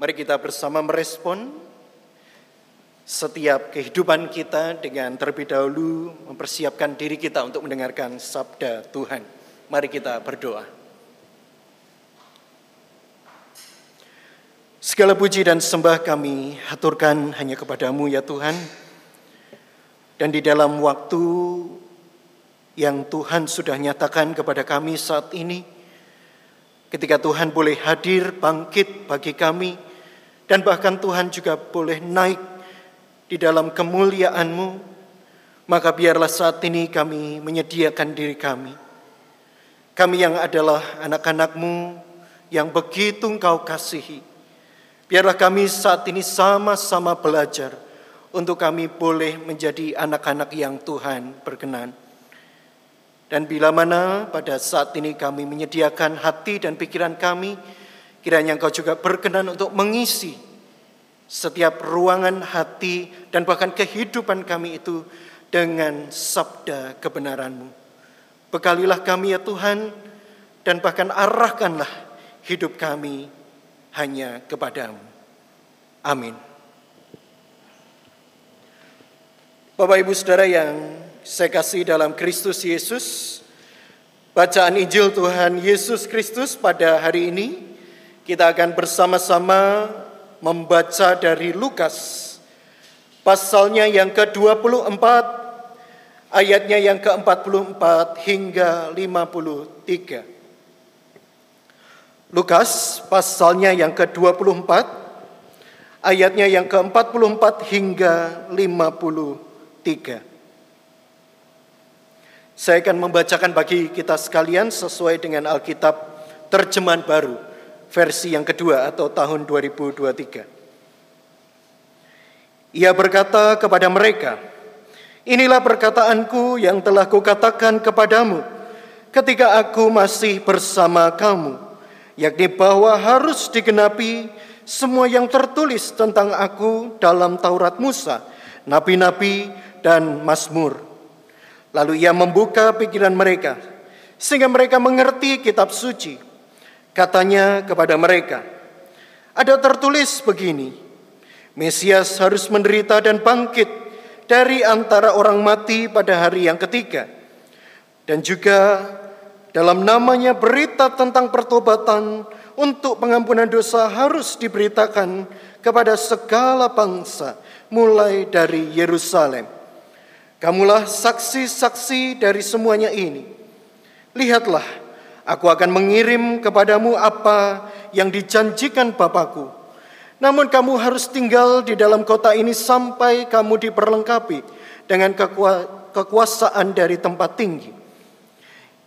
Mari kita bersama merespon setiap kehidupan kita dengan terlebih dahulu mempersiapkan diri kita untuk mendengarkan sabda Tuhan. Mari kita berdoa. Segala puji dan sembah kami haturkan hanya kepadamu ya Tuhan. Dan di dalam waktu yang Tuhan sudah nyatakan kepada kami saat ini, ketika Tuhan boleh hadir bangkit bagi kami, dan bahkan Tuhan juga boleh naik di dalam kemuliaan-Mu, maka biarlah saat ini kami menyediakan diri kami. Kami yang adalah anak-anak-Mu yang begitu Engkau kasihi. Biarlah kami saat ini sama-sama belajar untuk kami boleh menjadi anak-anak yang Tuhan berkenan. Dan bila mana pada saat ini kami menyediakan hati dan pikiran kami, kiranya Engkau juga berkenan untuk mengisi setiap ruangan hati dan bahkan kehidupan kami itu dengan sabda kebenaran-Mu. Bekalilah kami ya Tuhan dan bahkan arahkanlah hidup kami hanya kepadamu. Amin. Bapak Ibu Saudara yang saya kasih dalam Kristus Yesus, bacaan Injil Tuhan Yesus Kristus pada hari ini kita akan bersama-sama membaca dari Lukas pasalnya yang ke-24 ayatnya yang ke-44 hingga 53. Lukas pasalnya yang ke-24 ayatnya yang ke-44 hingga 53. Saya akan membacakan bagi kita sekalian sesuai dengan Alkitab terjemahan baru versi yang kedua atau tahun 2023. Ia berkata kepada mereka, Inilah perkataanku yang telah kukatakan kepadamu ketika aku masih bersama kamu, yakni bahwa harus digenapi semua yang tertulis tentang aku dalam Taurat Musa, nabi-nabi, dan Mazmur. Lalu ia membuka pikiran mereka, sehingga mereka mengerti kitab suci Katanya kepada mereka, ada tertulis begini, Mesias harus menderita dan bangkit dari antara orang mati pada hari yang ketiga. Dan juga dalam namanya berita tentang pertobatan untuk pengampunan dosa harus diberitakan kepada segala bangsa mulai dari Yerusalem. Kamulah saksi-saksi dari semuanya ini. Lihatlah, Aku akan mengirim kepadamu apa yang dijanjikan Bapakku. Namun kamu harus tinggal di dalam kota ini sampai kamu diperlengkapi dengan kekuasaan dari tempat tinggi.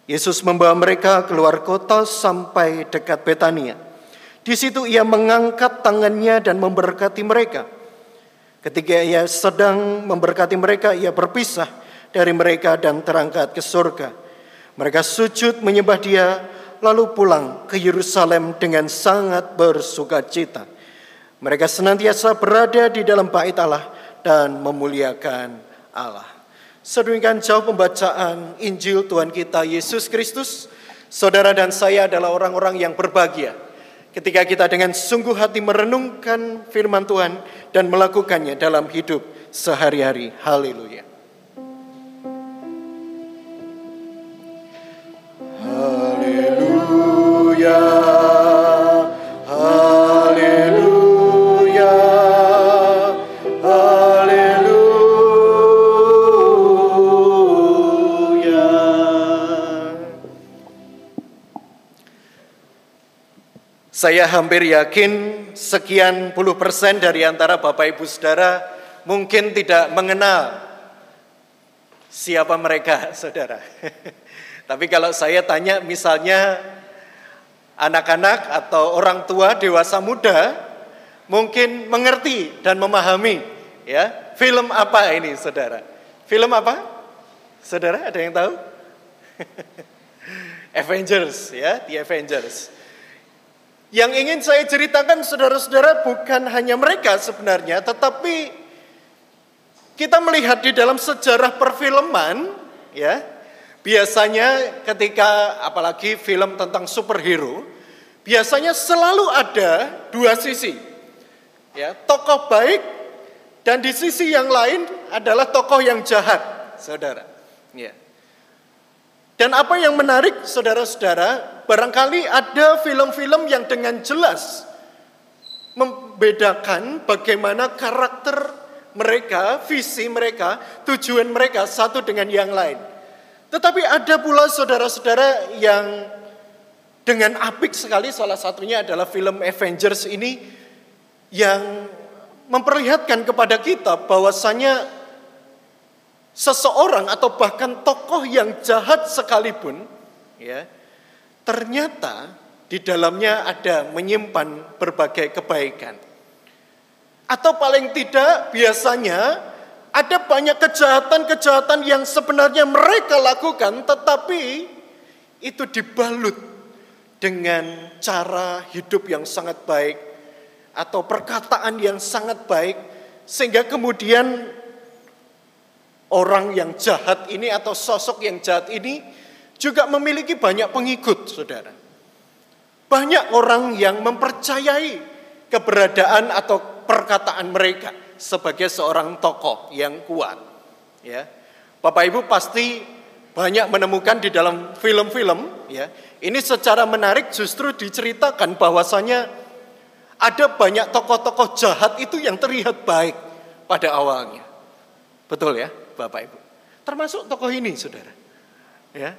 Yesus membawa mereka keluar kota sampai dekat Betania. Di situ ia mengangkat tangannya dan memberkati mereka. Ketika ia sedang memberkati mereka, ia berpisah dari mereka dan terangkat ke surga. Mereka sujud menyembah dia, lalu pulang ke Yerusalem dengan sangat bersuka cita. Mereka senantiasa berada di dalam bait Allah dan memuliakan Allah. Sedemikian jauh pembacaan Injil Tuhan kita Yesus Kristus. Saudara dan saya adalah orang-orang yang berbahagia ketika kita dengan sungguh hati merenungkan firman Tuhan dan melakukannya dalam hidup sehari-hari. Haleluya. Saya hampir yakin sekian puluh persen dari antara Bapak Ibu Saudara mungkin tidak mengenal siapa mereka, Saudara. Tapi kalau saya tanya misalnya anak-anak atau orang tua dewasa muda mungkin mengerti dan memahami ya film apa ini saudara? Film apa? Saudara ada yang tahu? Avengers ya The Avengers yang ingin saya ceritakan saudara-saudara bukan hanya mereka sebenarnya tetapi kita melihat di dalam sejarah perfilman ya Biasanya ketika apalagi film tentang superhero, biasanya selalu ada dua sisi. Ya, tokoh baik dan di sisi yang lain adalah tokoh yang jahat, saudara. Ya. Dan apa yang menarik, saudara-saudara, barangkali ada film-film yang dengan jelas membedakan bagaimana karakter mereka, visi mereka, tujuan mereka satu dengan yang lain. Tetapi ada pula saudara-saudara yang dengan apik sekali salah satunya adalah film Avengers ini yang memperlihatkan kepada kita bahwasanya seseorang atau bahkan tokoh yang jahat sekalipun ya ternyata di dalamnya ada menyimpan berbagai kebaikan. Atau paling tidak biasanya ada banyak kejahatan-kejahatan yang sebenarnya mereka lakukan tetapi itu dibalut dengan cara hidup yang sangat baik atau perkataan yang sangat baik sehingga kemudian orang yang jahat ini atau sosok yang jahat ini juga memiliki banyak pengikut, Saudara. Banyak orang yang mempercayai keberadaan atau perkataan mereka sebagai seorang tokoh yang kuat. Ya, Bapak Ibu pasti banyak menemukan di dalam film-film. Ya, ini secara menarik justru diceritakan bahwasanya ada banyak tokoh-tokoh jahat itu yang terlihat baik pada awalnya. Betul ya, Bapak Ibu. Termasuk tokoh ini, saudara. Ya,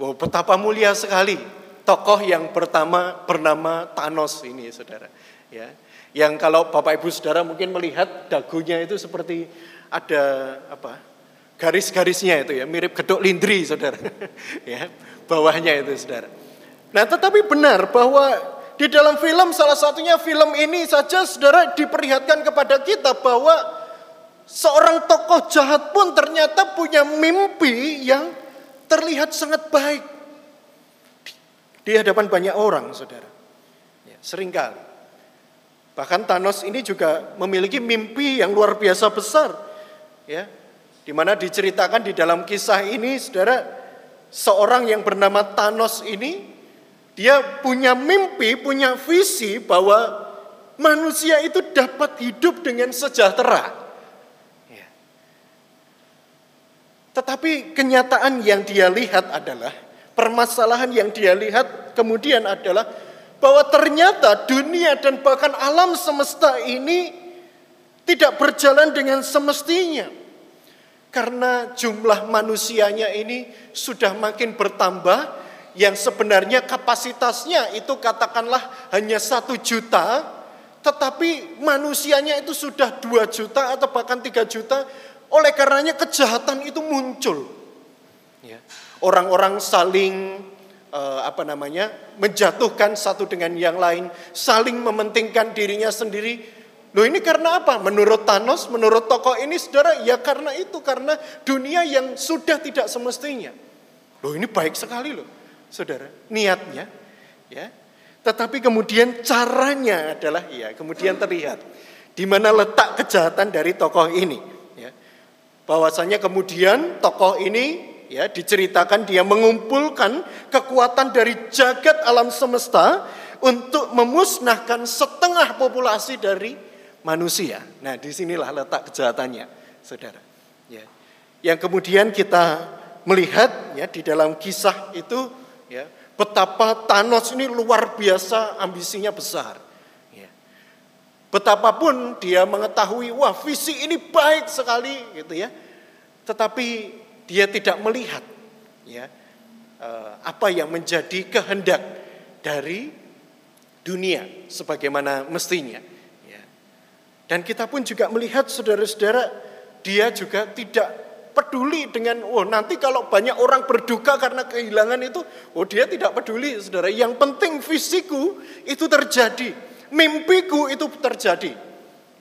wow, betapa mulia sekali tokoh yang pertama bernama Thanos ini saudara. Ya, yang kalau Bapak Ibu Saudara mungkin melihat dagunya itu seperti ada apa garis-garisnya itu ya mirip gedok lindri saudara ya bawahnya itu saudara nah tetapi benar bahwa di dalam film salah satunya film ini saja saudara diperlihatkan kepada kita bahwa seorang tokoh jahat pun ternyata punya mimpi yang terlihat sangat baik di hadapan banyak orang, saudara. Ya, sering kali. Bahkan Thanos ini juga memiliki mimpi yang luar biasa besar. Ya, di mana diceritakan di dalam kisah ini, saudara, seorang yang bernama Thanos ini, dia punya mimpi, punya visi bahwa manusia itu dapat hidup dengan sejahtera. Ya. Tetapi kenyataan yang dia lihat adalah permasalahan yang dia lihat kemudian adalah bahwa ternyata dunia dan bahkan alam semesta ini tidak berjalan dengan semestinya. Karena jumlah manusianya ini sudah makin bertambah, yang sebenarnya kapasitasnya itu katakanlah hanya satu juta, tetapi manusianya itu sudah dua juta atau bahkan tiga juta, oleh karenanya kejahatan itu muncul. Ya orang-orang saling uh, apa namanya menjatuhkan satu dengan yang lain, saling mementingkan dirinya sendiri. Loh ini karena apa? Menurut Thanos, menurut tokoh ini saudara, ya karena itu, karena dunia yang sudah tidak semestinya. Loh ini baik sekali loh, saudara, niatnya. ya. Tetapi kemudian caranya adalah, ya kemudian terlihat. Di mana letak kejahatan dari tokoh ini. Ya. Bahwasanya kemudian tokoh ini ya diceritakan dia mengumpulkan kekuatan dari jagat alam semesta untuk memusnahkan setengah populasi dari manusia. Nah, di sinilah letak kejahatannya, saudara. Ya. Yang kemudian kita melihat ya di dalam kisah itu ya betapa Thanos ini luar biasa ambisinya besar. Betapapun dia mengetahui wah visi ini baik sekali gitu ya. Tetapi dia tidak melihat ya eh, apa yang menjadi kehendak dari dunia sebagaimana mestinya. Ya. Dan kita pun juga melihat saudara-saudara, dia juga tidak peduli dengan, oh nanti kalau banyak orang berduka karena kehilangan itu, oh dia tidak peduli saudara. Yang penting fisiku itu terjadi, mimpiku itu terjadi.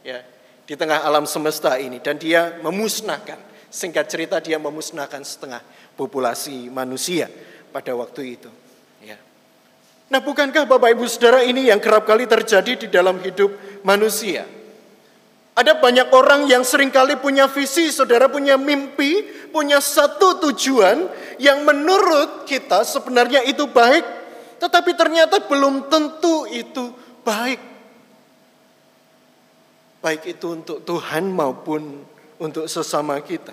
Ya, di tengah alam semesta ini dan dia memusnahkan Singkat cerita dia memusnahkan setengah populasi manusia pada waktu itu. Ya. Nah bukankah Bapak Ibu Saudara ini yang kerap kali terjadi di dalam hidup manusia? Ada banyak orang yang sering kali punya visi, saudara punya mimpi, punya satu tujuan yang menurut kita sebenarnya itu baik, tetapi ternyata belum tentu itu baik. baik itu untuk Tuhan maupun untuk sesama kita.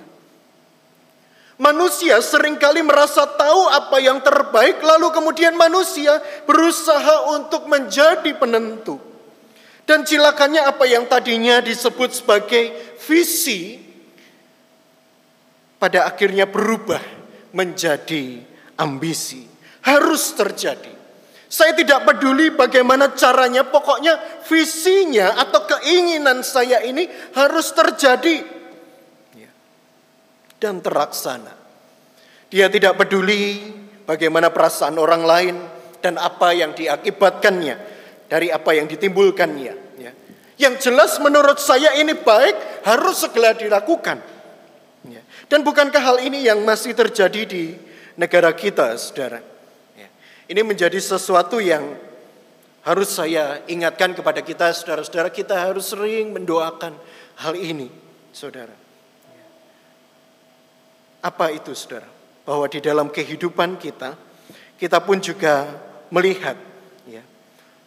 Manusia sering kali merasa tahu apa yang terbaik, lalu kemudian manusia berusaha untuk menjadi penentu. Dan cilakannya apa yang tadinya disebut sebagai visi, pada akhirnya berubah menjadi ambisi. Harus terjadi. Saya tidak peduli bagaimana caranya, pokoknya visinya atau keinginan saya ini harus terjadi ya. dan terlaksana. Dia tidak peduli bagaimana perasaan orang lain dan apa yang diakibatkannya dari apa yang ditimbulkannya. Ya. Yang jelas menurut saya ini baik harus segera dilakukan. Ya. Dan bukankah hal ini yang masih terjadi di negara kita, saudara? Ini menjadi sesuatu yang harus saya ingatkan kepada kita, saudara-saudara. Kita harus sering mendoakan hal ini, saudara. Apa itu, saudara? Bahwa di dalam kehidupan kita, kita pun juga melihat, ya,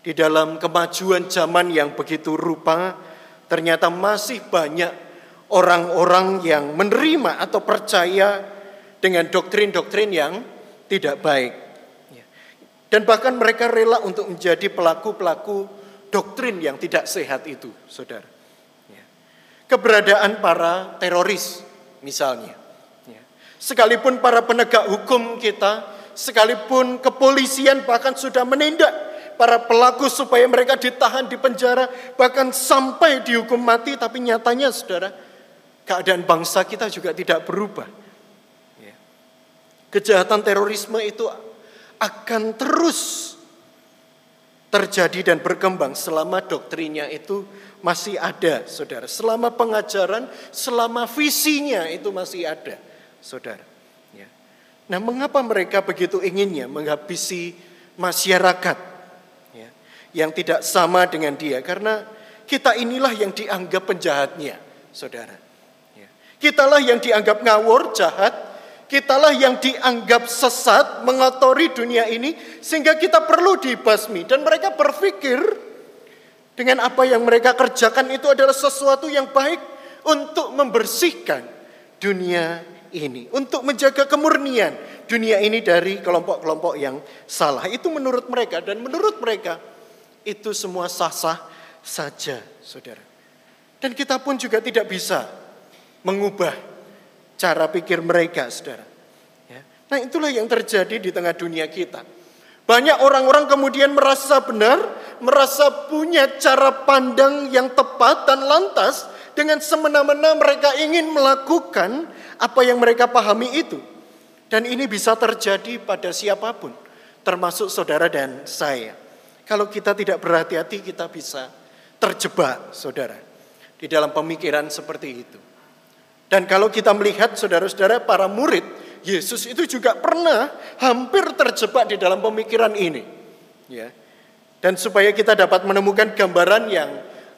di dalam kemajuan zaman yang begitu rupa, ternyata masih banyak orang-orang yang menerima atau percaya dengan doktrin-doktrin yang tidak baik. Dan bahkan mereka rela untuk menjadi pelaku-pelaku doktrin yang tidak sehat itu, saudara. Ya. Keberadaan para teroris, misalnya. Ya. Sekalipun para penegak hukum kita, sekalipun kepolisian bahkan sudah menindak para pelaku supaya mereka ditahan di penjara, bahkan sampai dihukum mati, tapi nyatanya, saudara, keadaan bangsa kita juga tidak berubah. Ya. Kejahatan terorisme itu akan terus terjadi dan berkembang selama doktrinnya itu masih ada, saudara. Selama pengajaran, selama visinya itu masih ada, saudara. Ya. Nah, mengapa mereka begitu inginnya menghabisi masyarakat ya, yang tidak sama dengan dia? Karena kita inilah yang dianggap penjahatnya, saudara. Ya. Kitalah yang dianggap ngawur, jahat, Kitalah yang dianggap sesat, mengotori dunia ini, sehingga kita perlu dibasmi. Dan mereka berpikir dengan apa yang mereka kerjakan itu adalah sesuatu yang baik untuk membersihkan dunia ini, untuk menjaga kemurnian dunia ini dari kelompok-kelompok yang salah. Itu menurut mereka, dan menurut mereka itu semua sah-sah saja, saudara. Dan kita pun juga tidak bisa mengubah cara pikir mereka, saudara. Ya. Nah itulah yang terjadi di tengah dunia kita. Banyak orang-orang kemudian merasa benar, merasa punya cara pandang yang tepat dan lantas dengan semena-mena mereka ingin melakukan apa yang mereka pahami itu. Dan ini bisa terjadi pada siapa pun, termasuk saudara dan saya. Kalau kita tidak berhati-hati kita bisa terjebak, saudara, di dalam pemikiran seperti itu. Dan kalau kita melihat saudara-saudara para murid, Yesus itu juga pernah hampir terjebak di dalam pemikiran ini. Ya. Dan supaya kita dapat menemukan gambaran yang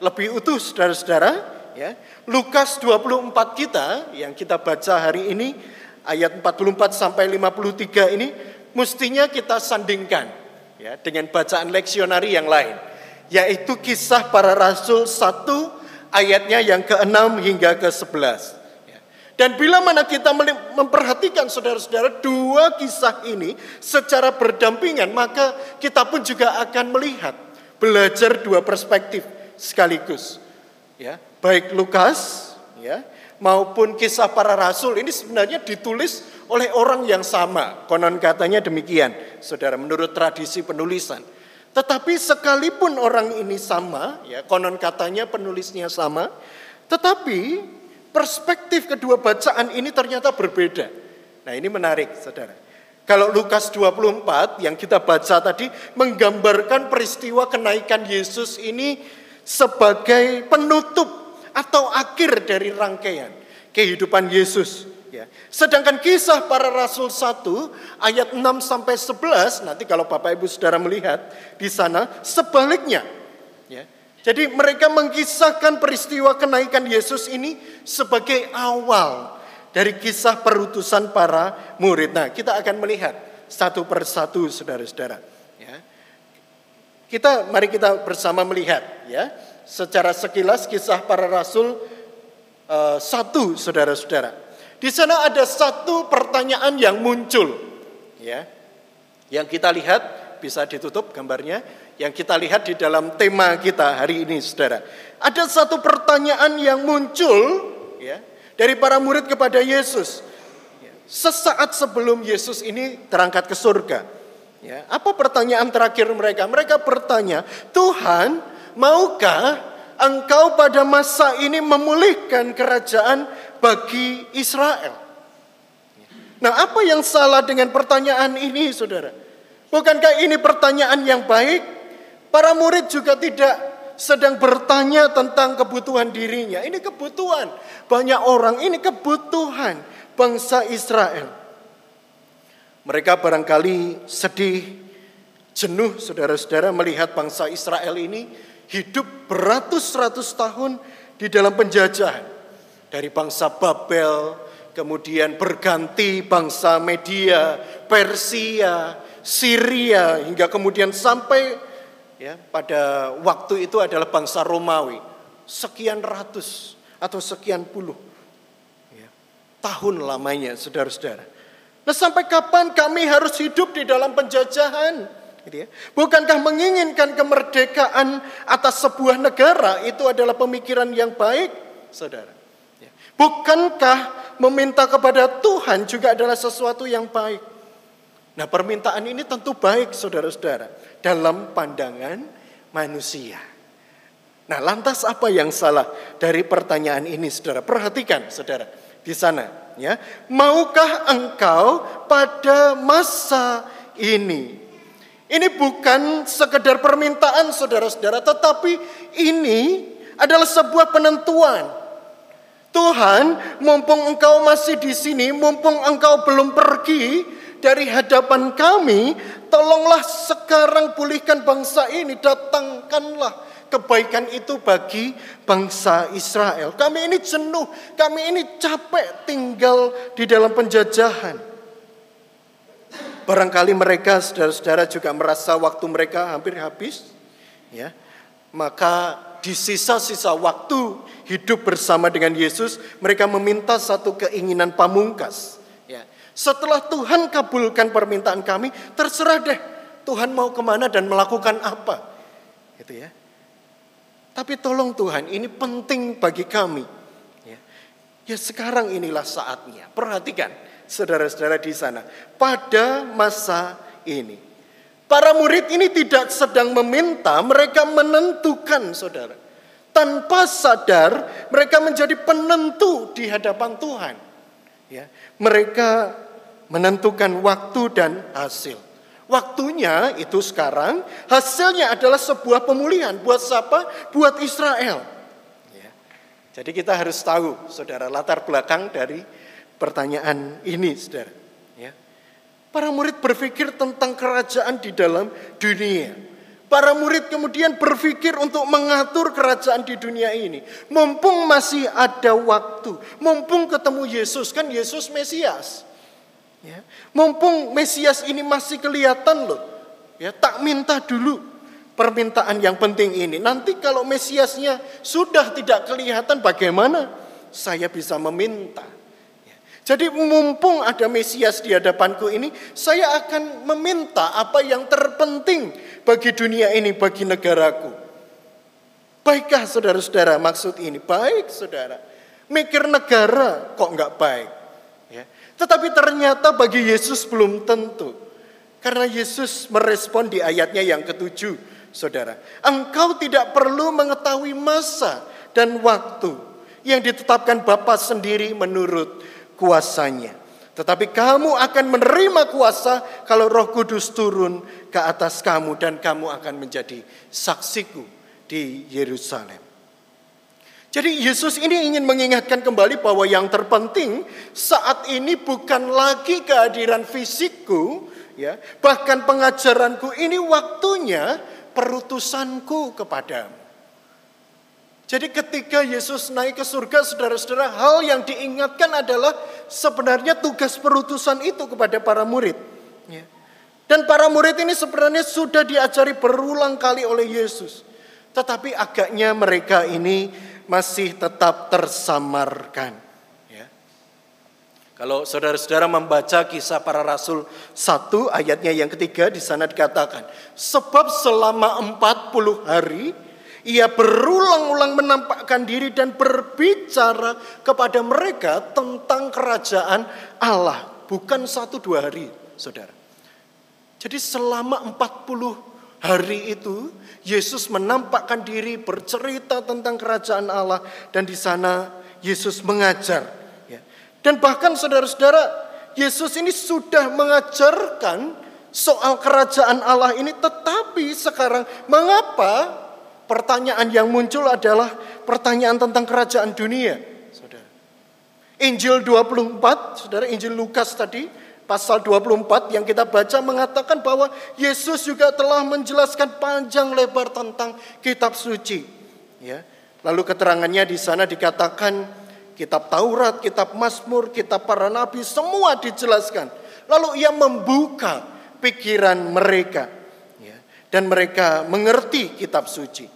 lebih utuh saudara-saudara, ya. Lukas 24 kita yang kita baca hari ini ayat 44 sampai 53 ini mestinya kita sandingkan ya dengan bacaan leksionari yang lain yaitu kisah para rasul 1 ayatnya yang ke-6 hingga ke-11. Dan bila mana kita memperhatikan saudara-saudara dua kisah ini secara berdampingan, maka kita pun juga akan melihat, belajar dua perspektif sekaligus. Ya, baik Lukas ya, maupun kisah para rasul ini sebenarnya ditulis oleh orang yang sama. Konon katanya demikian, saudara, menurut tradisi penulisan. Tetapi sekalipun orang ini sama, ya konon katanya penulisnya sama, tetapi perspektif kedua bacaan ini ternyata berbeda. Nah ini menarik saudara. Kalau Lukas 24 yang kita baca tadi menggambarkan peristiwa kenaikan Yesus ini sebagai penutup atau akhir dari rangkaian kehidupan Yesus. Ya. Sedangkan kisah para rasul 1 ayat 6 sampai 11 nanti kalau Bapak Ibu Saudara melihat di sana sebaliknya ya. Jadi mereka mengisahkan peristiwa kenaikan Yesus ini sebagai awal dari kisah perutusan para murid. Nah, kita akan melihat satu persatu saudara-saudara. Ya. Kita mari kita bersama melihat ya secara sekilas kisah para rasul uh, satu saudara-saudara. Di sana ada satu pertanyaan yang muncul, ya, yang kita lihat bisa ditutup gambarnya, yang kita lihat di dalam tema kita hari ini, saudara. Ada satu pertanyaan yang muncul, ya, dari para murid kepada Yesus. Sesaat sebelum Yesus ini terangkat ke surga. Ya, apa pertanyaan terakhir mereka? Mereka bertanya, Tuhan, maukah engkau pada masa ini memulihkan kerajaan bagi Israel. Nah, apa yang salah dengan pertanyaan ini, saudara? Bukankah ini pertanyaan yang baik? Para murid juga tidak sedang bertanya tentang kebutuhan dirinya. Ini kebutuhan banyak orang, ini kebutuhan bangsa Israel. Mereka barangkali sedih, jenuh saudara-saudara melihat bangsa Israel ini hidup beratus-ratus tahun di dalam penjajahan. Dari bangsa Babel, kemudian berganti bangsa Media, Persia, Syria, hingga kemudian sampai ya pada waktu itu adalah bangsa Romawi. Sekian ratus atau sekian puluh ya, tahun lamanya, saudara-saudara. Nah sampai kapan kami harus hidup di dalam penjajahan? Gitu ya. Bukankah menginginkan kemerdekaan atas sebuah negara itu adalah pemikiran yang baik, saudara? Ya. Bukankah meminta kepada Tuhan juga adalah sesuatu yang baik? Nah permintaan ini tentu baik saudara-saudara dalam pandangan manusia. Nah lantas apa yang salah dari pertanyaan ini saudara? Perhatikan saudara di sana ya. Maukah engkau pada masa ini ini bukan sekedar permintaan saudara-saudara, tetapi ini adalah sebuah penentuan. Tuhan, mumpung engkau masih di sini, mumpung engkau belum pergi dari hadapan kami, tolonglah sekarang pulihkan bangsa ini, datangkanlah kebaikan itu bagi bangsa Israel. Kami ini jenuh, kami ini capek tinggal di dalam penjajahan. Barangkali mereka saudara-saudara juga merasa waktu mereka hampir habis. Ya. Maka di sisa-sisa waktu hidup bersama dengan Yesus, mereka meminta satu keinginan pamungkas. Setelah Tuhan kabulkan permintaan kami, terserah deh Tuhan mau ke mana dan melakukan apa. Gitu ya. Tapi tolong Tuhan, ini penting bagi kami. Ya, ya sekarang inilah saatnya. Perhatikan, saudara-saudara di sana. Pada masa ini. Para murid ini tidak sedang meminta, mereka menentukan saudara. Tanpa sadar mereka menjadi penentu di hadapan Tuhan. Ya, mereka menentukan waktu dan hasil. Waktunya itu sekarang, hasilnya adalah sebuah pemulihan. Buat siapa? Buat Israel. Ya. Jadi kita harus tahu, saudara, latar belakang dari pertanyaan ini, saudara. Ya. Para murid berpikir tentang kerajaan di dalam dunia. Para murid kemudian berpikir untuk mengatur kerajaan di dunia ini. Mumpung masih ada waktu, mumpung ketemu Yesus, kan Yesus Mesias. Ya. Mumpung Mesias ini masih kelihatan loh. Ya, tak minta dulu permintaan yang penting ini. Nanti kalau Mesiasnya sudah tidak kelihatan bagaimana saya bisa meminta. Jadi mumpung ada Mesias di hadapanku ini, saya akan meminta apa yang terpenting bagi dunia ini, bagi negaraku. Baikkah saudara-saudara maksud ini? Baik saudara. Mikir negara kok nggak baik. Tetapi ternyata bagi Yesus belum tentu. Karena Yesus merespon di ayatnya yang ketujuh, saudara. Engkau tidak perlu mengetahui masa dan waktu yang ditetapkan Bapa sendiri menurut kuasanya. Tetapi kamu akan menerima kuasa kalau roh kudus turun ke atas kamu dan kamu akan menjadi saksiku di Yerusalem. Jadi Yesus ini ingin mengingatkan kembali bahwa yang terpenting saat ini bukan lagi kehadiran fisikku, ya, bahkan pengajaranku ini waktunya perutusanku kepadamu. Jadi ketika Yesus naik ke surga, saudara-saudara, hal yang diingatkan adalah sebenarnya tugas perutusan itu kepada para murid. Ya. Dan para murid ini sebenarnya sudah diajari berulang kali oleh Yesus. Tetapi agaknya mereka ini masih tetap tersamarkan. Ya. Kalau saudara-saudara membaca kisah para rasul satu ayatnya yang ketiga di sana dikatakan. Sebab selama 40 hari ia berulang-ulang menampakkan diri dan berbicara kepada mereka tentang kerajaan Allah. Bukan satu dua hari saudara. Jadi selama 40 Hari itu Yesus menampakkan diri bercerita tentang kerajaan Allah dan di sana Yesus mengajar. Ya. Dan bahkan saudara-saudara Yesus ini sudah mengajarkan soal kerajaan Allah ini tetapi sekarang mengapa pertanyaan yang muncul adalah pertanyaan tentang kerajaan dunia. Saudara. Injil 24, saudara Injil Lukas tadi pasal 24 yang kita baca mengatakan bahwa Yesus juga telah menjelaskan panjang lebar tentang kitab suci. Ya. Lalu keterangannya di sana dikatakan kitab Taurat, kitab Mazmur, kitab para nabi semua dijelaskan. Lalu ia membuka pikiran mereka ya. dan mereka mengerti kitab suci.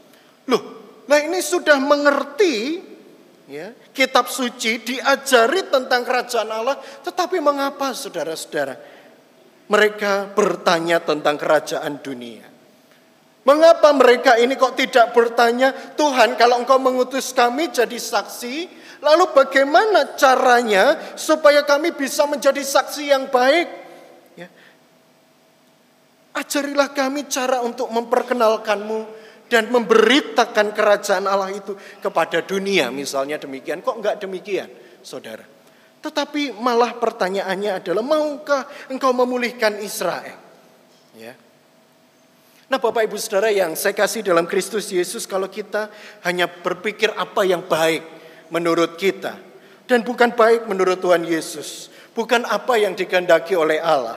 Loh, nah ini sudah mengerti ya, kitab suci diajari tentang kerajaan Allah, tetapi mengapa saudara-saudara mereka bertanya tentang kerajaan dunia? Mengapa mereka ini kok tidak bertanya, Tuhan kalau engkau mengutus kami jadi saksi, lalu bagaimana caranya supaya kami bisa menjadi saksi yang baik? Ya. Ajarilah kami cara untuk memperkenalkanmu dan memberitakan kerajaan Allah itu kepada dunia. Misalnya demikian kok enggak demikian saudara? Tetapi malah pertanyaannya adalah maukah engkau memulihkan Israel? Ya. Nah Bapak Ibu Saudara yang saya kasih dalam Kristus Yesus kalau kita hanya berpikir apa yang baik menurut kita dan bukan baik menurut Tuhan Yesus, bukan apa yang dikehendaki oleh Allah,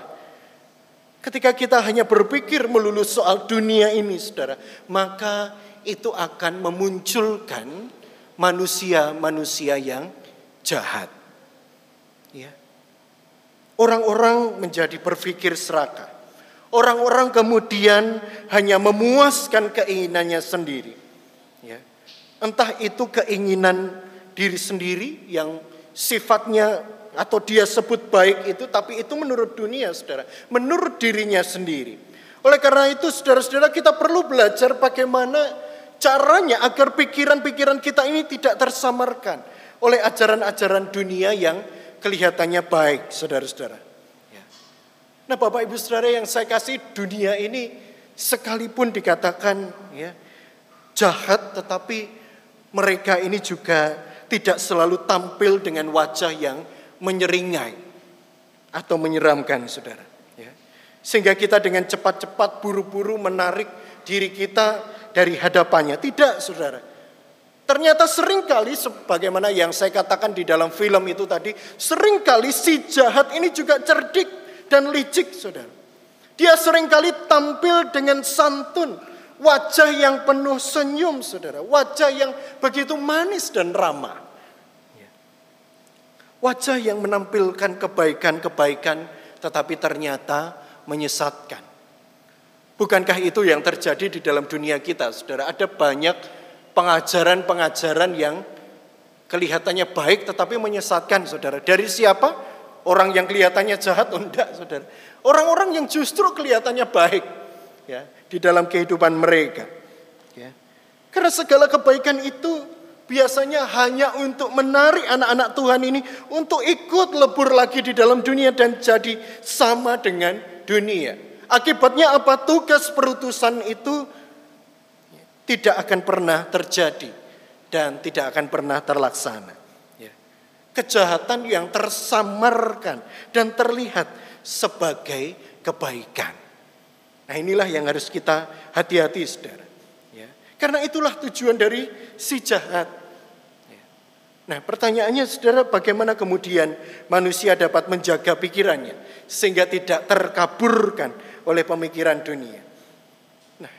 Ketika kita hanya berpikir melulu soal dunia ini, saudara, maka itu akan memunculkan manusia-manusia yang jahat. Ya. Orang-orang menjadi berpikir serakah. Orang-orang kemudian hanya memuaskan keinginannya sendiri. Ya. Entah itu keinginan diri sendiri yang sifatnya atau dia sebut baik itu, tapi itu menurut dunia, saudara, menurut dirinya sendiri. Oleh karena itu, saudara-saudara, kita perlu belajar bagaimana caranya agar pikiran-pikiran kita ini tidak tersamarkan oleh ajaran-ajaran dunia yang kelihatannya baik, saudara-saudara. Ya. Nah, Bapak Ibu Saudara yang saya kasih dunia ini sekalipun dikatakan ya jahat, tetapi mereka ini juga tidak selalu tampil dengan wajah yang menyeringai atau menyeramkan saudara. Ya. Sehingga kita dengan cepat-cepat buru-buru menarik diri kita dari hadapannya. Tidak saudara. Ternyata sering kali sebagaimana yang saya katakan di dalam film itu tadi. Seringkali si jahat ini juga cerdik dan licik saudara. Dia sering kali tampil dengan santun. Wajah yang penuh senyum saudara. Wajah yang begitu manis dan ramah. Wajah yang menampilkan kebaikan-kebaikan tetapi ternyata menyesatkan. Bukankah itu yang terjadi di dalam dunia kita, saudara? Ada banyak pengajaran-pengajaran yang kelihatannya baik tetapi menyesatkan, saudara. Dari siapa? Orang yang kelihatannya jahat, oh enggak, saudara. Orang-orang yang justru kelihatannya baik ya di dalam kehidupan mereka. Ya. Karena segala kebaikan itu biasanya hanya untuk menarik anak-anak Tuhan ini untuk ikut lebur lagi di dalam dunia dan jadi sama dengan dunia. Akibatnya apa? Tugas perutusan itu tidak akan pernah terjadi dan tidak akan pernah terlaksana. Ya. Kejahatan yang tersamarkan dan terlihat sebagai kebaikan. Nah inilah yang harus kita hati-hati saudara. Karena itulah tujuan dari si jahat. Nah pertanyaannya saudara bagaimana kemudian manusia dapat menjaga pikirannya sehingga tidak terkaburkan oleh pemikiran dunia. Nah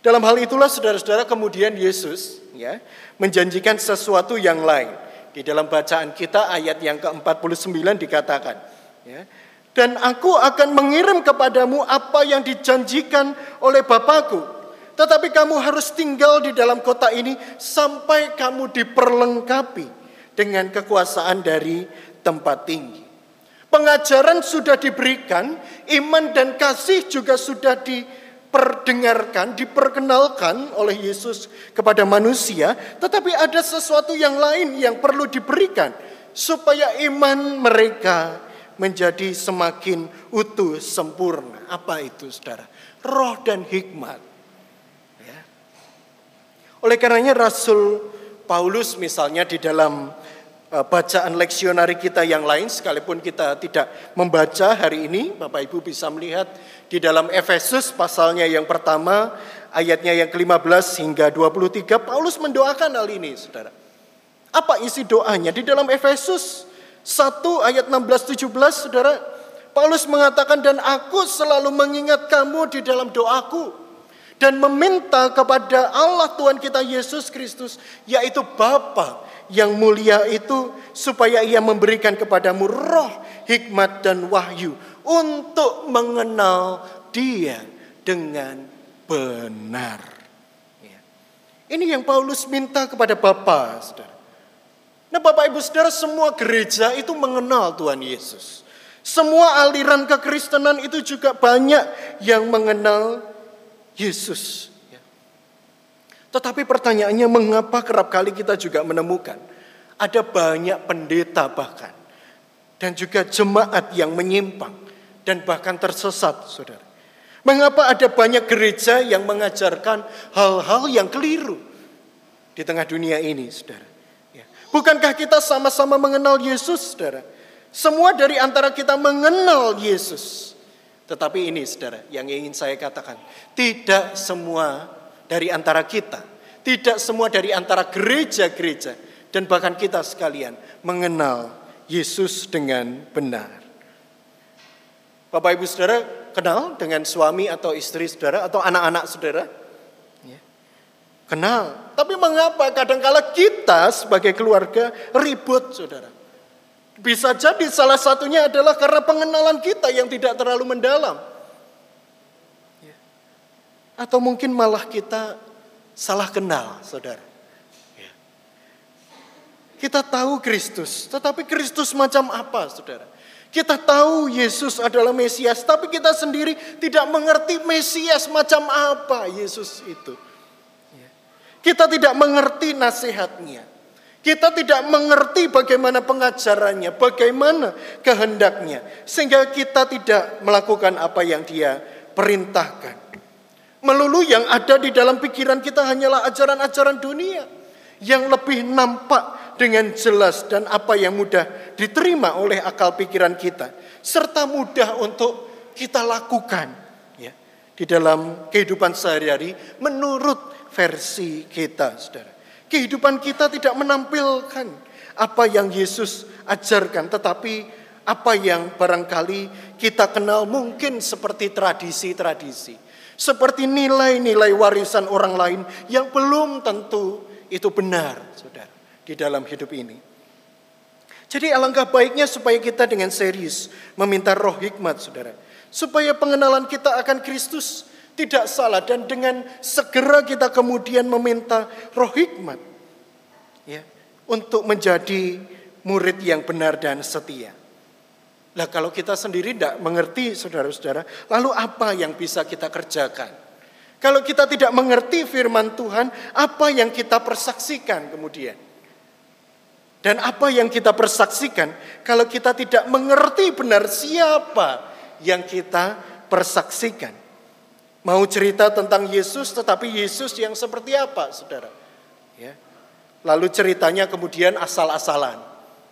dalam hal itulah saudara-saudara kemudian Yesus ya menjanjikan sesuatu yang lain. Di dalam bacaan kita ayat yang ke-49 dikatakan ya, dan aku akan mengirim kepadamu apa yang dijanjikan oleh Bapakku Tetapi kamu harus tinggal di dalam kota ini sampai kamu diperlengkapi dengan kekuasaan dari tempat tinggi. Pengajaran sudah diberikan, iman dan kasih juga sudah diperdengarkan, diperkenalkan oleh Yesus kepada manusia, tetapi ada sesuatu yang lain yang perlu diberikan supaya iman mereka menjadi semakin utuh, sempurna. Apa itu saudara? Roh dan hikmat. Oleh karenanya Rasul Paulus misalnya di dalam Eh, bacaan leksionari kita yang lain sekalipun kita tidak membaca hari ini Bapak Ibu bisa melihat di dalam Efesus pasalnya yang pertama ayatnya yang ke-15 hingga 23 Paulus mendoakan hal ini Saudara. Apa isi doanya di dalam Efesus 1 ayat 16 17 Saudara Paulus mengatakan dan aku selalu mengingat kamu di dalam doaku dan meminta kepada Allah Tuhan kita Yesus Kristus yaitu Bapa yang mulia itu supaya ia memberikan kepadamu roh, hikmat dan wahyu untuk mengenal dia dengan benar. Ya. Ini yang Paulus minta kepada Bapa, Saudara. Nah, Bapak Ibu Saudara, semua gereja itu mengenal Tuhan Yesus. Semua aliran kekristenan itu juga banyak yang mengenal Yesus. Tetapi pertanyaannya mengapa kerap kali kita juga menemukan ada banyak pendeta bahkan dan juga jemaat yang menyimpang dan bahkan tersesat, Saudara. Mengapa ada banyak gereja yang mengajarkan hal-hal yang keliru di tengah dunia ini, Saudara? Ya. Bukankah kita sama-sama mengenal Yesus, Saudara? Semua dari antara kita mengenal Yesus. Tetapi ini, Saudara, yang ingin saya katakan, tidak semua dari antara kita, tidak semua dari antara gereja-gereja, dan bahkan kita sekalian mengenal Yesus dengan benar. Bapak Ibu Saudara kenal dengan suami atau istri saudara atau anak-anak saudara? Ya. Kenal. Tapi mengapa kadangkala kita sebagai keluarga ribut saudara? Bisa jadi salah satunya adalah karena pengenalan kita yang tidak terlalu mendalam. Atau mungkin malah kita salah kenal, saudara. Ya. Kita tahu Kristus, tetapi Kristus macam apa, saudara? Kita tahu Yesus adalah Mesias, tapi kita sendiri tidak mengerti Mesias macam apa Yesus itu. Ya. Kita tidak mengerti nasihatnya. Kita tidak mengerti bagaimana pengajarannya, bagaimana kehendaknya. Sehingga kita tidak melakukan apa yang dia perintahkan. Melulu yang ada di dalam pikiran kita hanyalah ajaran-ajaran dunia yang lebih nampak dengan jelas dan apa yang mudah diterima oleh akal pikiran kita serta mudah untuk kita lakukan ya di dalam kehidupan sehari-hari menurut versi kita Saudara. Kehidupan kita tidak menampilkan apa yang Yesus ajarkan tetapi apa yang barangkali kita kenal mungkin seperti tradisi-tradisi seperti nilai-nilai warisan orang lain yang belum tentu itu benar, saudara, di dalam hidup ini. Jadi alangkah baiknya supaya kita dengan serius meminta roh hikmat, saudara. Supaya pengenalan kita akan Kristus tidak salah dan dengan segera kita kemudian meminta roh hikmat. ya Untuk menjadi murid yang benar dan setia. Lah kalau kita sendiri tidak mengerti saudara-saudara, lalu apa yang bisa kita kerjakan? Kalau kita tidak mengerti firman Tuhan, apa yang kita persaksikan kemudian? Dan apa yang kita persaksikan kalau kita tidak mengerti benar siapa yang kita persaksikan? Mau cerita tentang Yesus tetapi Yesus yang seperti apa saudara? Ya. Lalu ceritanya kemudian asal-asalan.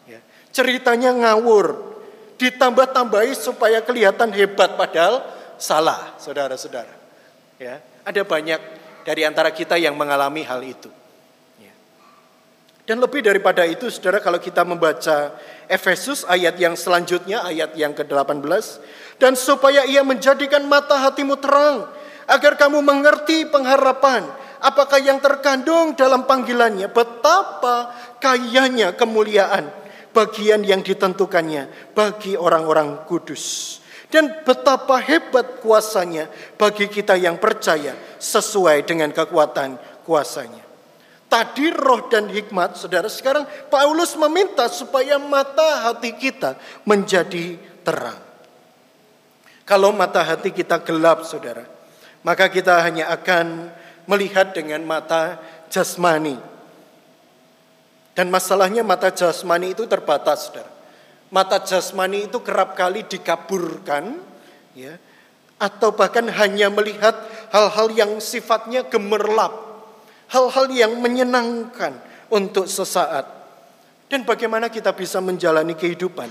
Ya. Ceritanya ngawur, ditambah-tambahi supaya kelihatan hebat padahal salah, saudara-saudara. Ya, ada banyak dari antara kita yang mengalami hal itu. Ya. Dan lebih daripada itu, saudara, kalau kita membaca Efesus ayat yang selanjutnya, ayat yang ke-18, dan supaya ia menjadikan mata hatimu terang, agar kamu mengerti pengharapan, apakah yang terkandung dalam panggilannya, betapa kayanya kemuliaan bagian yang ditentukannya bagi orang-orang kudus. Dan betapa hebat kuasanya bagi kita yang percaya sesuai dengan kekuatan kuasanya. Tadi roh dan hikmat, saudara. Sekarang Paulus meminta supaya mata hati kita menjadi terang. Kalau mata hati kita gelap, saudara, maka kita hanya akan melihat dengan mata jasmani. Dan masalahnya mata jasmani itu terbatas, saudara. Mata jasmani itu kerap kali dikaburkan, ya, atau bahkan hanya melihat hal-hal yang sifatnya gemerlap, hal-hal yang menyenangkan untuk sesaat. Dan bagaimana kita bisa menjalani kehidupan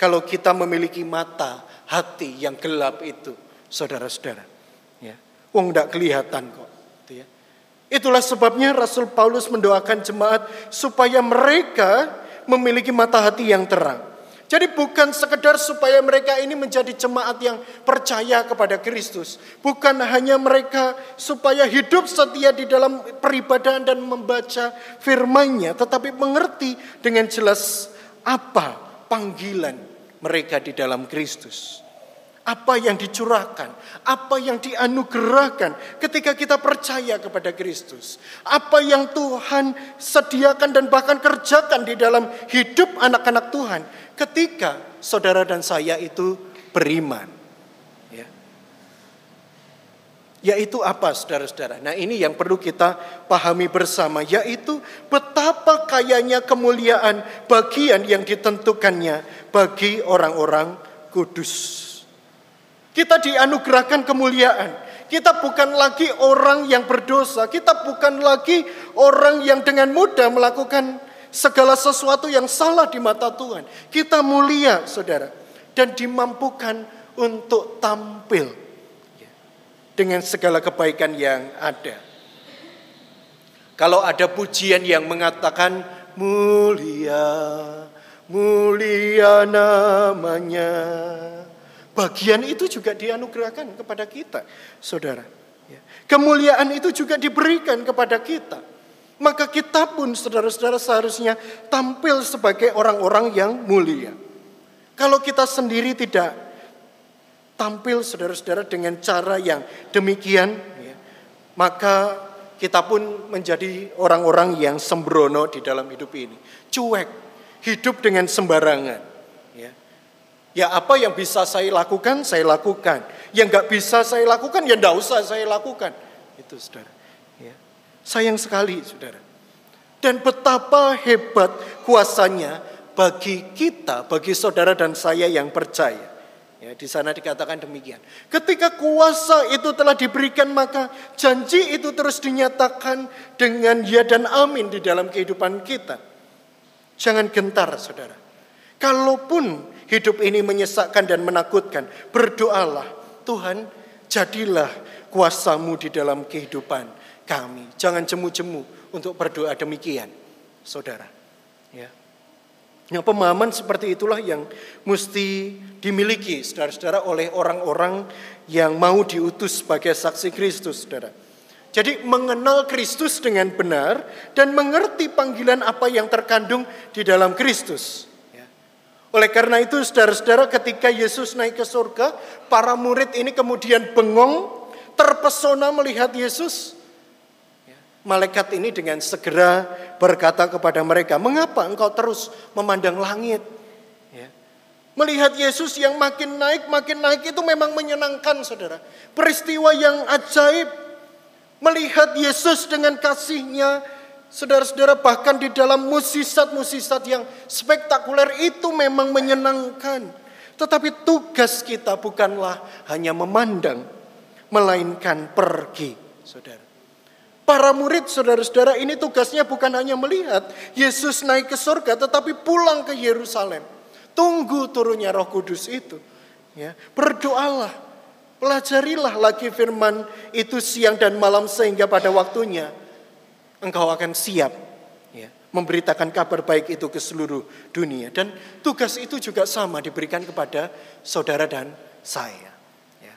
kalau kita memiliki mata hati yang gelap itu, saudara-saudara. Wong tidak kelihatan kok. Gitu ya. Itulah sebabnya Rasul Paulus mendoakan jemaat supaya mereka memiliki mata hati yang terang. Jadi bukan sekedar supaya mereka ini menjadi jemaat yang percaya kepada Kristus. Bukan hanya mereka supaya hidup setia di dalam peribadahan dan membaca firman-Nya. Tetapi mengerti dengan jelas apa panggilan mereka di dalam Kristus. Apa yang dicurahkan, apa yang dianugerahkan ketika kita percaya kepada Kristus. Apa yang Tuhan sediakan dan bahkan kerjakan di dalam hidup anak-anak Tuhan ketika saudara dan saya itu beriman. Ya. Yaitu apa saudara-saudara? Nah ini yang perlu kita pahami bersama. Yaitu betapa kayanya kemuliaan bagian yang ditentukannya bagi orang-orang kudus. Kita dianugerahkan kemuliaan. Kita bukan lagi orang yang berdosa. Kita bukan lagi orang yang dengan mudah melakukan segala sesuatu yang salah di mata Tuhan. Kita mulia, saudara, dan dimampukan untuk tampil dengan segala kebaikan yang ada. Kalau ada pujian yang mengatakan mulia, mulia namanya. Bagian itu juga dianugerahkan kepada kita, saudara. Kemuliaan itu juga diberikan kepada kita. Maka kita pun saudara-saudara seharusnya tampil sebagai orang-orang yang mulia. Kalau kita sendiri tidak tampil saudara-saudara dengan cara yang demikian, ya, maka kita pun menjadi orang-orang yang sembrono di dalam hidup ini. Cuek, hidup dengan sembarangan. Ya, ya apa yang bisa saya lakukan, saya lakukan. Yang nggak bisa saya lakukan, ya nggak usah saya lakukan. Itu saudara. Sayang sekali, saudara. Dan betapa hebat kuasanya bagi kita, bagi saudara dan saya yang percaya. Ya, di sana dikatakan demikian. Ketika kuasa itu telah diberikan maka janji itu terus dinyatakan dengan ya dan amin di dalam kehidupan kita. Jangan gentar saudara. Kalaupun hidup ini menyesakkan dan menakutkan, berdoalah Tuhan jadilah kuasamu di dalam kehidupan kami. Jangan jemu-jemu untuk berdoa demikian, saudara. Ya. Nah, pemahaman seperti itulah yang mesti dimiliki saudara-saudara oleh orang-orang yang mau diutus sebagai saksi Kristus, saudara. Jadi mengenal Kristus dengan benar dan mengerti panggilan apa yang terkandung di dalam Kristus. Oleh karena itu saudara-saudara ketika Yesus naik ke surga, para murid ini kemudian bengong, terpesona melihat Yesus. Malaikat ini dengan segera berkata kepada mereka, mengapa engkau terus memandang langit? Ya. Melihat Yesus yang makin naik, makin naik itu memang menyenangkan saudara. Peristiwa yang ajaib. Melihat Yesus dengan kasihnya, saudara-saudara bahkan di dalam musisat-musisat yang spektakuler itu memang menyenangkan. Tetapi tugas kita bukanlah hanya memandang, melainkan pergi, saudara. Para murid saudara-saudara ini tugasnya bukan hanya melihat Yesus naik ke surga tetapi pulang ke Yerusalem. Tunggu turunnya roh kudus itu. Ya, berdoalah, pelajarilah lagi firman itu siang dan malam sehingga pada waktunya engkau akan siap ya, memberitakan kabar baik itu ke seluruh dunia. Dan tugas itu juga sama diberikan kepada saudara dan saya. Ya.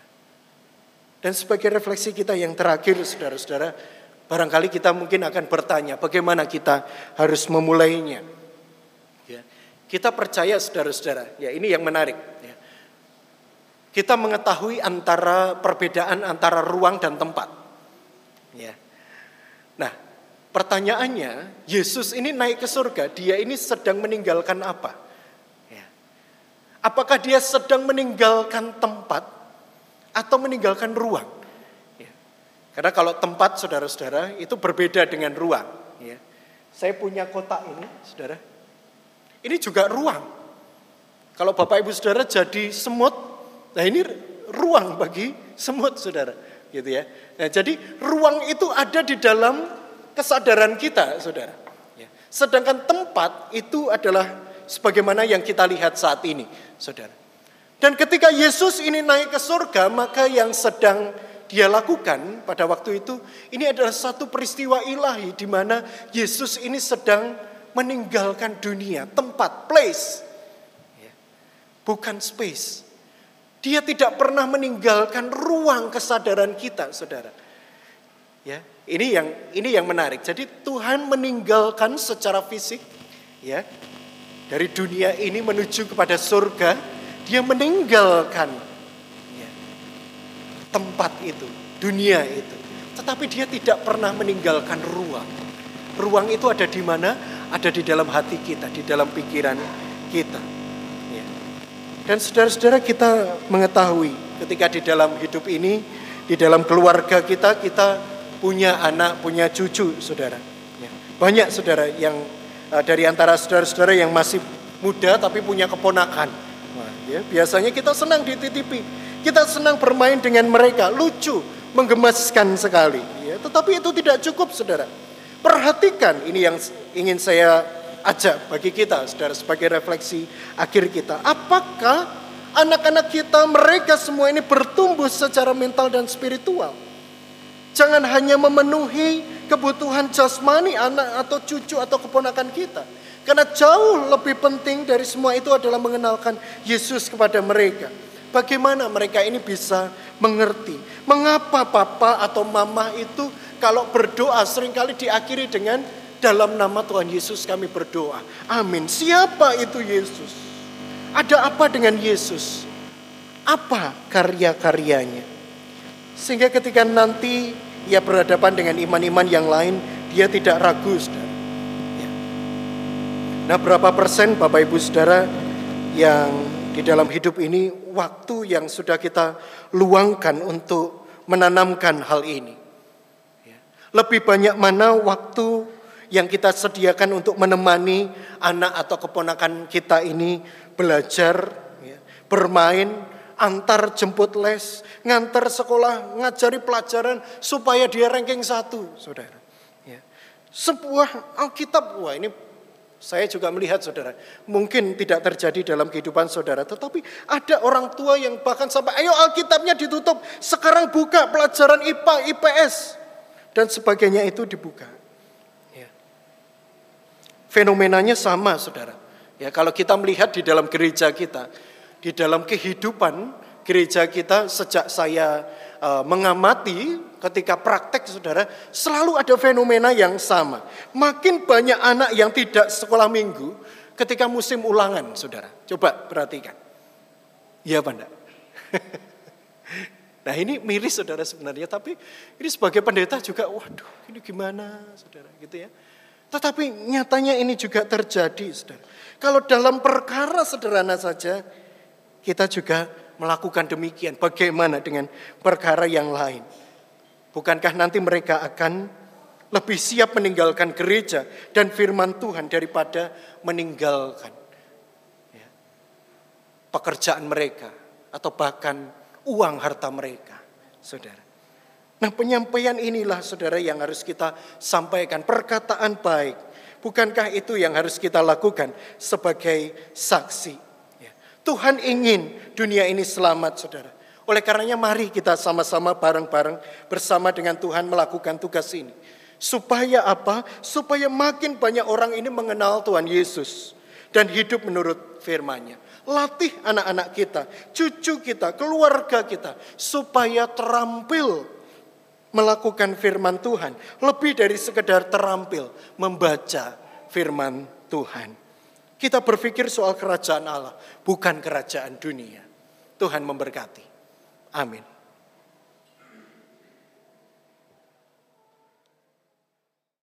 Dan sebagai refleksi kita yang terakhir saudara-saudara, Barangkali kita mungkin akan bertanya bagaimana kita harus memulainya. Ya. Kita percaya saudara-saudara, ya ini yang menarik. Ya. kita mengetahui antara perbedaan antara ruang dan tempat. Ya. Pertanyaannya, Yesus ini naik ke surga, dia ini sedang meninggalkan apa? Ya. Apakah dia sedang meninggalkan tempat atau meninggalkan ruang? Ya. Karena kalau tempat, saudara-saudara, itu berbeda dengan ruang. Ya. Saya punya kotak ini, saudara. Ini juga ruang. Kalau Bapak Ibu Saudara jadi semut, Nah ini ruang bagi semut saudara. gitu ya. Nah jadi ruang itu ada di dalam kesadaran kita saudara. Ya. Sedangkan tempat itu adalah sebagaimana yang kita lihat saat ini saudara. Dan ketika Yesus ini naik ke surga maka yang sedang dia lakukan pada waktu itu ini adalah satu peristiwa ilahi di mana Yesus ini sedang meninggalkan dunia, tempat, place. Ya. Bukan space. Dia tidak pernah meninggalkan ruang kesadaran kita, Saudara. Ya, ini yang ini yang menarik. Jadi Tuhan meninggalkan secara fisik ya dari dunia ini menuju kepada surga, dia meninggalkan ya, tempat itu, dunia itu. Tetapi dia tidak pernah meninggalkan ruang. Ruang itu ada di mana? Ada di dalam hati kita, di dalam pikiran kita. Dan saudara-saudara kita mengetahui ketika di dalam hidup ini, di dalam keluarga kita, kita punya anak, punya cucu, saudara. Ya. Banyak saudara yang uh, dari antara saudara-saudara yang masih muda tapi punya keponakan. Ya, biasanya kita senang dititipi, kita senang bermain dengan mereka, lucu, menggemaskan sekali. Ya. Tetapi itu tidak cukup, saudara. Perhatikan ini yang ingin saya ajak bagi kita, saudara, sebagai refleksi akhir kita. Apakah anak-anak kita, mereka semua ini bertumbuh secara mental dan spiritual? Jangan hanya memenuhi kebutuhan jasmani anak atau cucu atau keponakan kita. Karena jauh lebih penting dari semua itu adalah mengenalkan Yesus kepada mereka. Bagaimana mereka ini bisa mengerti mengapa papa atau mama itu kalau berdoa sering kali diakhiri dengan dalam nama Tuhan Yesus kami berdoa. Amin. Siapa itu Yesus? Ada apa dengan Yesus? Apa karya-karyanya? Sehingga ketika nanti ia berhadapan dengan iman-iman yang lain, dia tidak ragu, saudara. Ya. Nah, berapa persen Bapak Ibu Saudara yang di dalam hidup ini waktu yang sudah kita luangkan untuk menanamkan hal ini? Ya. Lebih banyak mana waktu yang kita sediakan untuk menemani anak atau keponakan kita ini belajar, ya, bermain, antar jemput les, ngantar sekolah, ngajari pelajaran supaya dia ranking satu, saudara. Ya. Sebuah Alkitab, wah ini saya juga melihat saudara, mungkin tidak terjadi dalam kehidupan saudara, tetapi ada orang tua yang bahkan sampai, ayo Alkitabnya ditutup, sekarang buka pelajaran IPA, IPS, dan sebagainya itu dibuka. Fenomenanya sama, saudara. Ya, kalau kita melihat di dalam gereja kita, di dalam kehidupan gereja kita sejak saya uh, mengamati ketika praktek, saudara, selalu ada fenomena yang sama. Makin banyak anak yang tidak sekolah minggu ketika musim ulangan, saudara. Coba perhatikan. Iya, Pak Nah ini miris saudara sebenarnya, tapi ini sebagai pendeta juga, waduh ini gimana saudara gitu ya. Tetapi nyatanya ini juga terjadi, saudara. Kalau dalam perkara sederhana saja, kita juga melakukan demikian. Bagaimana dengan perkara yang lain? Bukankah nanti mereka akan lebih siap meninggalkan gereja dan firman Tuhan daripada meninggalkan ya, pekerjaan mereka atau bahkan uang harta mereka, saudara. Nah penyampaian inilah saudara yang harus kita sampaikan. Perkataan baik. Bukankah itu yang harus kita lakukan sebagai saksi. Tuhan ingin dunia ini selamat saudara. Oleh karenanya mari kita sama-sama bareng-bareng bersama dengan Tuhan melakukan tugas ini. Supaya apa? Supaya makin banyak orang ini mengenal Tuhan Yesus. Dan hidup menurut firman-Nya. Latih anak-anak kita, cucu kita, keluarga kita. Supaya terampil melakukan firman Tuhan. Lebih dari sekedar terampil membaca firman Tuhan. Kita berpikir soal kerajaan Allah, bukan kerajaan dunia. Tuhan memberkati. Amin.